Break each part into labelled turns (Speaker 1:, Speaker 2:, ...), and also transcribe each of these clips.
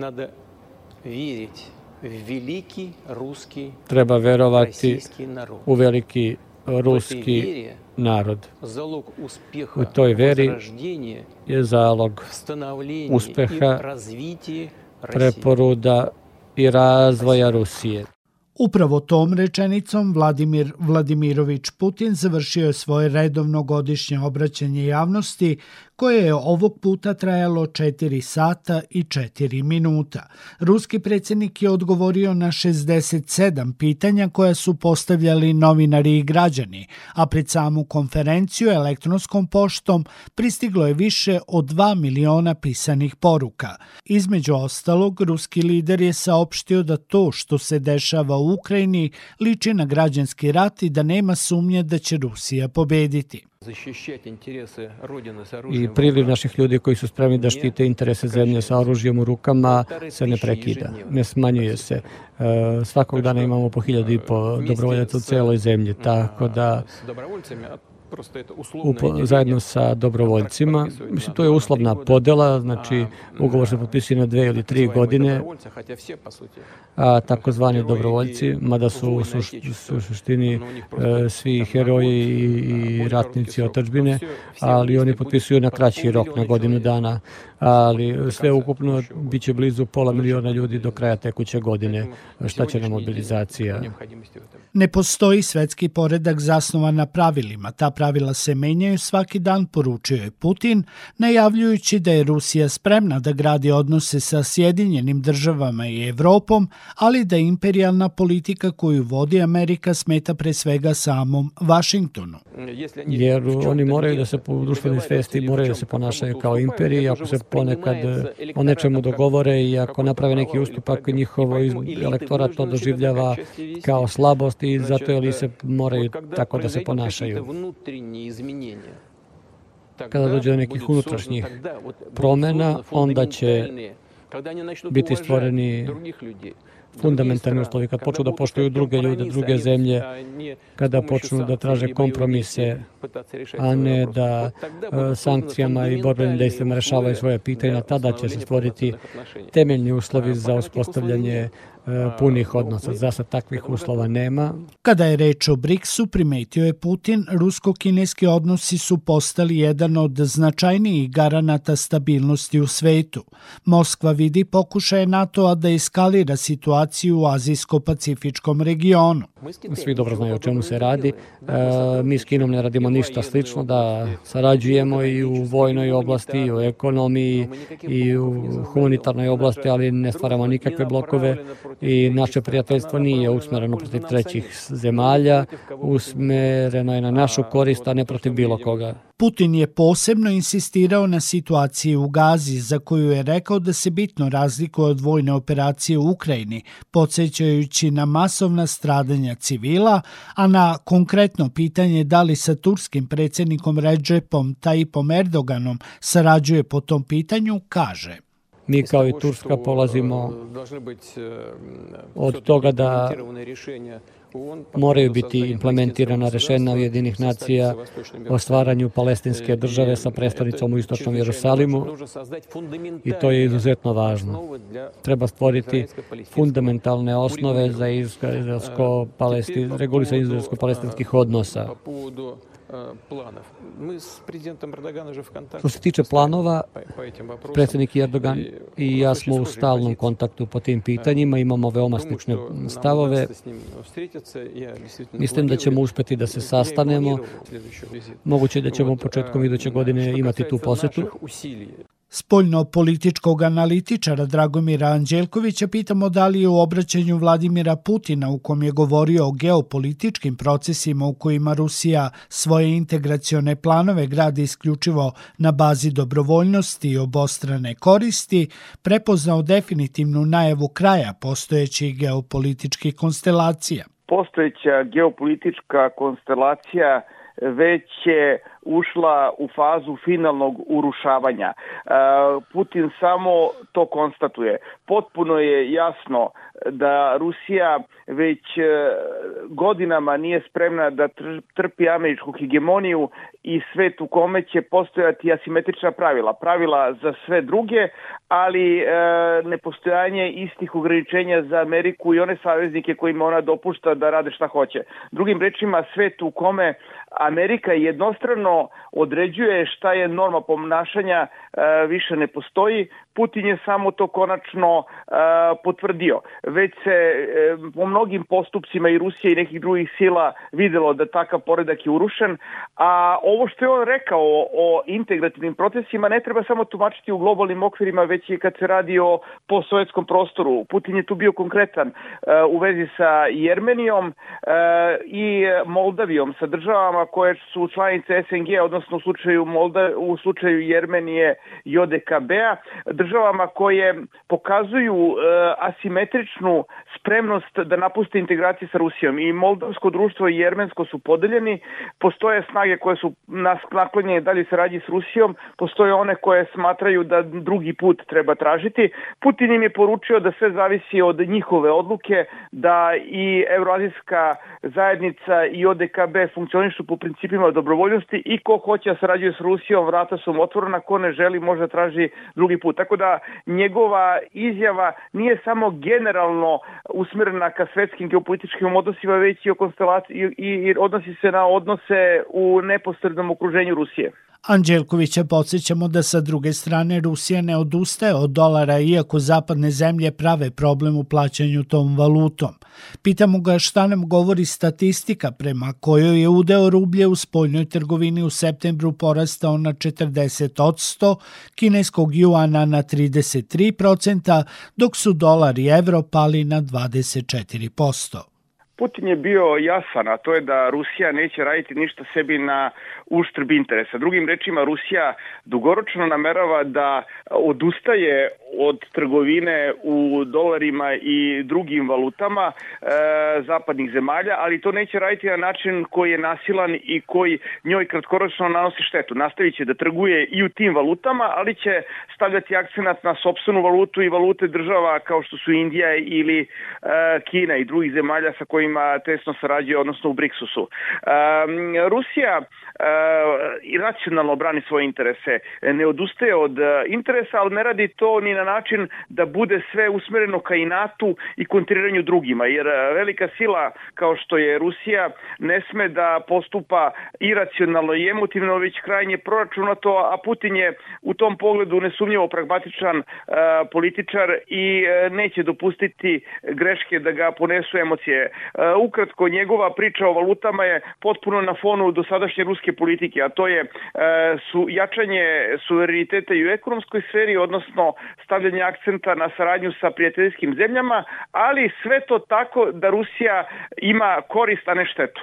Speaker 1: Надо верить в великий русский
Speaker 2: Treba verovati u veliki ruski narod.
Speaker 1: залог успеха
Speaker 2: U toj veri je zalog
Speaker 1: становления
Speaker 2: успеха,
Speaker 1: и развития России.
Speaker 2: preporuda i razvoja Rusije.
Speaker 3: Upravo tom rečenicom Vladimir Vladimirović Putin završio je svoje redovno godišnje obraćanje javnosti koje je ovog puta trajalo 4 sata i 4 minuta. Ruski predsjednik je odgovorio na 67 pitanja koja su postavljali novinari i građani, a pred samu konferenciju elektronskom poštom pristiglo je više od 2 miliona pisanih poruka. Između ostalog, ruski lider je saopštio da to što se dešava u Ukrajini liči na građanski rat i da nema sumnje da će Rusija pobediti.
Speaker 2: I priliv naših ljudi koji su spremni da štite interese zemlje sa oružjem u rukama se ne prekida, ne smanjuje se. Svakog dana imamo po hiljadu i po dobrovoljaca u celoj zemlji, tako da Upo, zajedno sa dobrovoljcima, mislim to je uslovna podela, znači ugovor se potpisuje na dve ili tri godine,
Speaker 1: сути,
Speaker 2: a takozvani dobrovoljci, mada su u suš- su suštini e, svi heroji i, ratnici otadžbine, ali oni potpisuju na kraći rok, na godinu dana, ali sve ukupno bit će blizu pola miliona ljudi do kraja tekuće godine. Šta će nam mobilizacija?
Speaker 3: Ne postoji svetski poredak zasnovan na pravilima. Ta pravila se menjaju svaki dan, poručio je Putin, najavljujući da je Rusija spremna da gradi odnose sa Sjedinjenim državama i Evropom, ali da imperijalna politika koju vodi Amerika smeta pre svega samom Vašingtonu.
Speaker 2: Jer
Speaker 1: в чём-то
Speaker 2: oni moraju da se po društvenoj svesti moraju da se ponašaju kao
Speaker 1: это
Speaker 2: ako se ponekad
Speaker 1: воспринимается
Speaker 2: o nečemu dogovore i ako naprave neki ustupak, njihovo elektorat to doživljava kao slabost i
Speaker 1: Значит,
Speaker 2: zato ili se
Speaker 1: э,
Speaker 2: moraju tako da se ponašaju. Kada dođe do nekih unutrašnjih promena,
Speaker 1: созданы
Speaker 2: onda će biti stvoreni fundamentalni uslovi, kad počnu da poštuju
Speaker 1: будут
Speaker 2: druge ljude, druge zemlje,
Speaker 1: с
Speaker 2: kada počnu da traže kompromise, a ne da
Speaker 1: Вот тогда
Speaker 2: e, sankcijama i borbenim dejstvima rešavaju svoje pitanja, tada će se stvoriti temeljni uslovi
Speaker 1: A,
Speaker 2: za
Speaker 1: pa
Speaker 2: uspostavljanje punih odnosa. Za sad takvih uslova nema.
Speaker 3: Kada je reč o BRICS-u, primetio je Putin, rusko-kineski odnosi su postali jedan od značajnijih garanata stabilnosti u svetu. Moskva vidi pokušaje NATO-a da eskalira situaciju u azijsko-pacifičkom regionu.
Speaker 2: Svi dobro znaju o čemu se radi. E, Mi s Kinom ne radimo ništa slično, da sarađujemo i u vojnoj oblasti, i u ekonomiji, i u humanitarnoj oblasti, ali ne stvaramo nikakve blokove i naše prijateljstvo nije usmereno protiv trećih zemalja, usmereno je na našu korist, a ne protiv bilo koga.
Speaker 3: Putin je posebno insistirao na situaciji u Gazi, za koju je rekao da se bitno razlikuje od vojne operacije u Ukrajini, podsjećajući na masovna stradanja civila, a na konkretno pitanje da li sa turskim predsjednikom Recepom Tayyipom Erdoganom sarađuje po tom pitanju, kaže.
Speaker 2: Mi kao i Turska polazimo
Speaker 1: быть, э,
Speaker 2: od toga da
Speaker 1: по
Speaker 2: moraju biti implementirana rešenja Ujedinih nacija o stvaranju palestinske
Speaker 1: И
Speaker 2: države sa
Speaker 1: это
Speaker 2: prestonicom u istočnom
Speaker 1: чрезвычайно
Speaker 2: Jerusalimu i to je izuzetno važno. Treba stvoriti fundamentalne osnove za
Speaker 1: Теперь по
Speaker 2: regulisanje izraelsko-palestinskih odnosa.
Speaker 1: Э.
Speaker 2: Što se tiče planova, predsjednik Erdogan i ja smo u stalnom kontaktu po tim pitanjima, imamo veoma slične stavove. Mislim da ćemo uspeti da se sastanemo. Moguće da ćemo početkom
Speaker 1: а,
Speaker 2: iduće godine imati tu posetu.
Speaker 3: Spoljno-političkog analitičara Dragomira Anđelkovića pitamo da li je u obraćanju Vladimira Putina u kom je govorio o geopolitičkim procesima u kojima Rusija svoje integracione planove gradi isključivo na bazi dobrovoljnosti i obostrane koristi, prepoznao definitivnu najavu kraja postojećih geopolitičkih konstelacija.
Speaker 4: postojeća geopolitička konstelacija već je ušla u fazu finalnog urušavanja. Putin samo to konstatuje. Potpuno je jasno da Rusija već e, godinama nije spremna da trpi američku hegemoniju i svet u kome će postojati asimetrična pravila. Pravila za sve druge, ali e, nepostojanje istih ograničenja za Ameriku i one saveznike kojima ona dopušta da rade šta hoće. Drugim rečima, svet u kome Amerika jednostrano određuje šta je norma ponašanja e, više ne postoji. Putin je samo to konačno e, potvrdio. Već se e, po mnogim postupcima i Rusije i nekih drugih sila videlo da takav poredak je urušen, a ovo što je on rekao o, integrativnim procesima ne treba samo tumačiti u globalnim okvirima, već i kad se radi o postsovjetskom prostoru. Putin je tu bio konkretan u vezi sa Jermenijom i Moldavijom, sa državama koje su članice SNG, odnosno u slučaju, Molda, u slučaju Jermenije i ODKB-a, državama koje pokazuju e, asimetričnu spremnost da napuste integraciju sa Rusijom. I moldavsko društvo i jermensko su podeljeni, postoje snage koje su naklonjene dalje saradnji s Rusijom, postoje one koje smatraju da drugi put treba tražiti. Putin im je poručio da sve zavisi od njihove odluke, da i Euroazijska zajednica i ODKB funkcionišu po principima dobrovoljnosti i ko hoće da sarađuje s Rusijom, vrata su mu otvorena, ko ne želi može traži drugi put. Tako da njegova izjava nije samo generalno usmerena ka svetskim geopolitičkim odnosima, već i o konstelaciji i, i odnosi se na odnose u neposrednom okruženju Rusije.
Speaker 3: Anđelkovića podsjećamo da sa druge strane Rusija ne odustaje od dolara iako zapadne zemlje prave problem u plaćanju tom valutom. Pitamo ga šta nam govori statistika prema kojoj je udeo rublje u spoljnoj trgovini u septembru porastao na 40 od 100, kineskog juana na 33%, dok su dolar i evro pali na 24%.
Speaker 4: Putin je bio jasan, a to je da Rusija neće raditi ništa sebi na uštrb interesa. Drugim rečima, Rusija dugoročno namerava da odustaje od trgovine u dolarima i drugim valutama e, zapadnih zemalja, ali to neće raditi na način koji je nasilan i koji njoj kratkoročno nanosi štetu. Nastavit će da trguje i u tim valutama, ali će stavljati akcenat na sopstvenu valutu i valute država kao što su Indija ili e, Kina i drugih zemalja sa kojima tesno sarađuje, odnosno u Briksusu. E, Rusija i racionalno brani svoje interese. Ne odustaje od e, interesa, ali ne radi to ni na način da bude sve usmereno ka inatu i kontriranju drugima, jer e, velika sila kao što je Rusija ne sme da postupa iracionalno i emotivno, već krajnje proračunato, a Putin je u tom pogledu nesumnjivo pragmatičan uh, političar i uh, neće dopustiti greške da ga ponesu emocije. Uh, ukratko, njegova priča o valutama je potpuno na fonu dosadašnje ruske politike, a to je su jačanje suvereniteta i u ekonomskoj sferi, odnosno stavljanje akcenta na saradnju sa prijateljskim zemljama, ali sve to tako da Rusija ima korist, a ne štetu.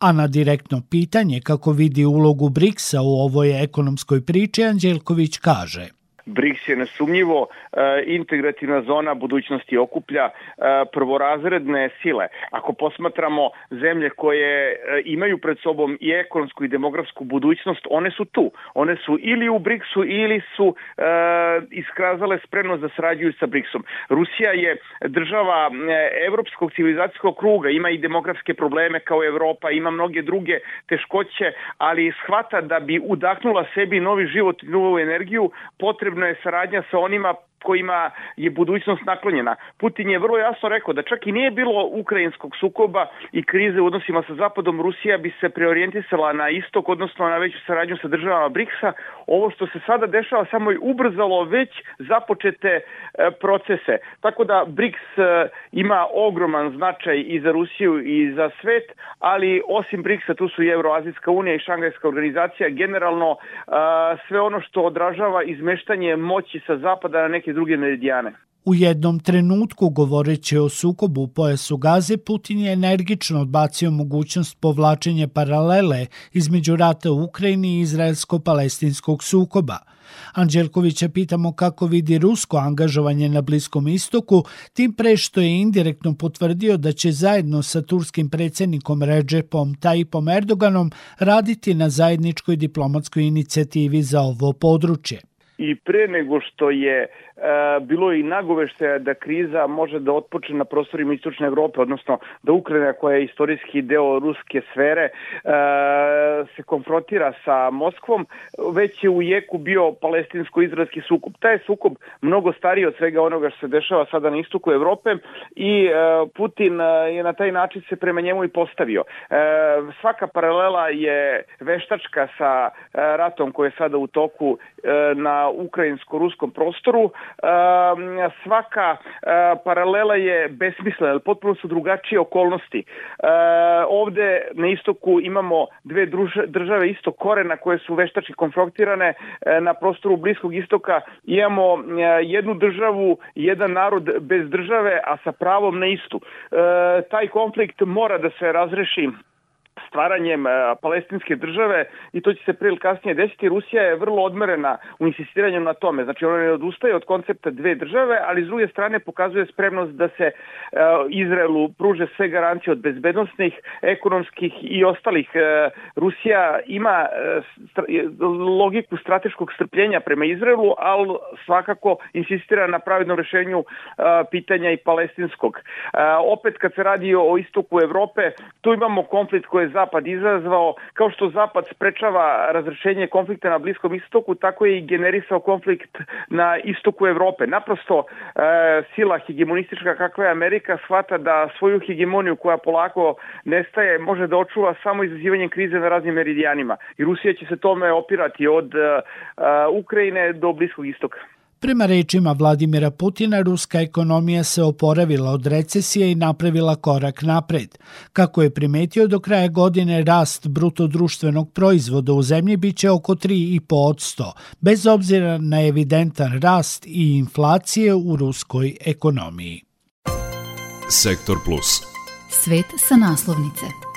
Speaker 3: A na direktno pitanje kako vidi ulogu BRICS-a u ovoj ekonomskoj priči, Anđelković kaže –
Speaker 4: BRICS je nesumnjivo e, integrativna zona budućnosti okuplja e, prvorazredne sile. Ako posmatramo zemlje koje e, imaju pred sobom i ekonomsku i demografsku budućnost, one su tu. One su ili u BRICS-u ili su iskazale spremnost da sarađuju sa BRICS-om. Rusija je država evropskog civilizacijskog kruga, ima i demografske probleme kao Evropa, ima mnoge druge teškoće, ali shvata da bi udahnula sebi novi život i novu energiju, potrebno potrebna je saradnja sa onima kojima je budućnost naklonjena. Putin je vrlo jasno rekao da čak i nije bilo ukrajinskog sukoba i krize u odnosima sa Zapadom, Rusija bi se preorijentisala na istok, odnosno na veću saradnju sa državama BRICS-a. Ovo što se sada dešava samo je ubrzalo već započete e, procese. Tako da BRICS e, ima ogroman značaj i za Rusiju i za svet, ali osim BRICS-a tu su i Euroazijska unija i Šangajska organizacija, generalno sve ono što odražava izmeštanje moći sa Zapada na neke neke druge meridijane.
Speaker 3: U jednom trenutku, govoreći o sukobu u pojasu Gaze, Putin je energično odbacio mogućnost povlačenja paralele između rata u Ukrajini i izraelsko-palestinskog sukoba. Anđelkovića pitamo kako vidi rusko angažovanje na Bliskom istoku, tim pre što je indirektno potvrdio da će zajedno sa turskim predsednikom Recepom Tayyipom Erdoganom raditi na zajedničkoj diplomatskoj inicijativi za ovo područje.
Speaker 4: I pre nego što je E, bilo je i nagoveštaja da kriza može da otpočne na prostorima istočne Evrope, odnosno da Ukrajina koja je istorijski deo ruske sfere e, se konfrontira sa Moskvom, već je u jeku bio palestinsko-izraelski sukob. Taj sukob mnogo stariji od svega onoga što se dešava sada na istoku Evrope i e, Putin je na taj način se prema njemu i postavio. Svaka paralela je veštačka sa ratom koji je sada u toku na ukrajinsko-ruskom prostoru, svaka e, paralela je besmislena, potpuno su drugačije okolnosti. E, ovde na istoku imamo dve države isto korena koje su veštački konfrontirane e, na prostoru Bliskog istoka. Imamo jednu državu, jedan narod bez države, a sa pravom na istu. Taj konflikt mora da se razreši stvaranjem e, palestinske države i to će se prije kasnije desiti. Rusija je vrlo odmerena u insistiranju na tome. Znači ona ne odustaje od koncepta dve države, ali s druge strane pokazuje spremnost da se e, Izraelu pruže sve garancije od bezbednostnih, ekonomskih i ostalih. E, Rusija ima logiku strateškog strpljenja prema Izraelu, ali svakako insistira na pravednom rešenju pitanja i palestinskog. Opet kad se radi o istoku Evrope, tu imamo konflikt koji je Zapad izazvao, kao što Zapad sprečava razrešenje konflikta na Bliskom istoku, tako je i generisao konflikt na istoku Evrope. Naprosto e, sila hegemonistička kakva je Amerika shvata da svoju hegemoniju koja polako nestaje može da očuva samo izazivanjem krize na raznim meridijanima. I Rusija će se tome opirati od e, Ukrajine do Bliskog istoka.
Speaker 3: Prema rečima Vladimira Putina, ruska ekonomija se oporavila od recesije i napravila korak napred. Kako je primetio, do kraja godine rast bruto društvenog proizvoda u zemlji biće oko 3,5%, bez obzira na evidentan rast i inflacije u ruskoj ekonomiji.
Speaker 5: Sektor Plus. Svet sa naslovnice.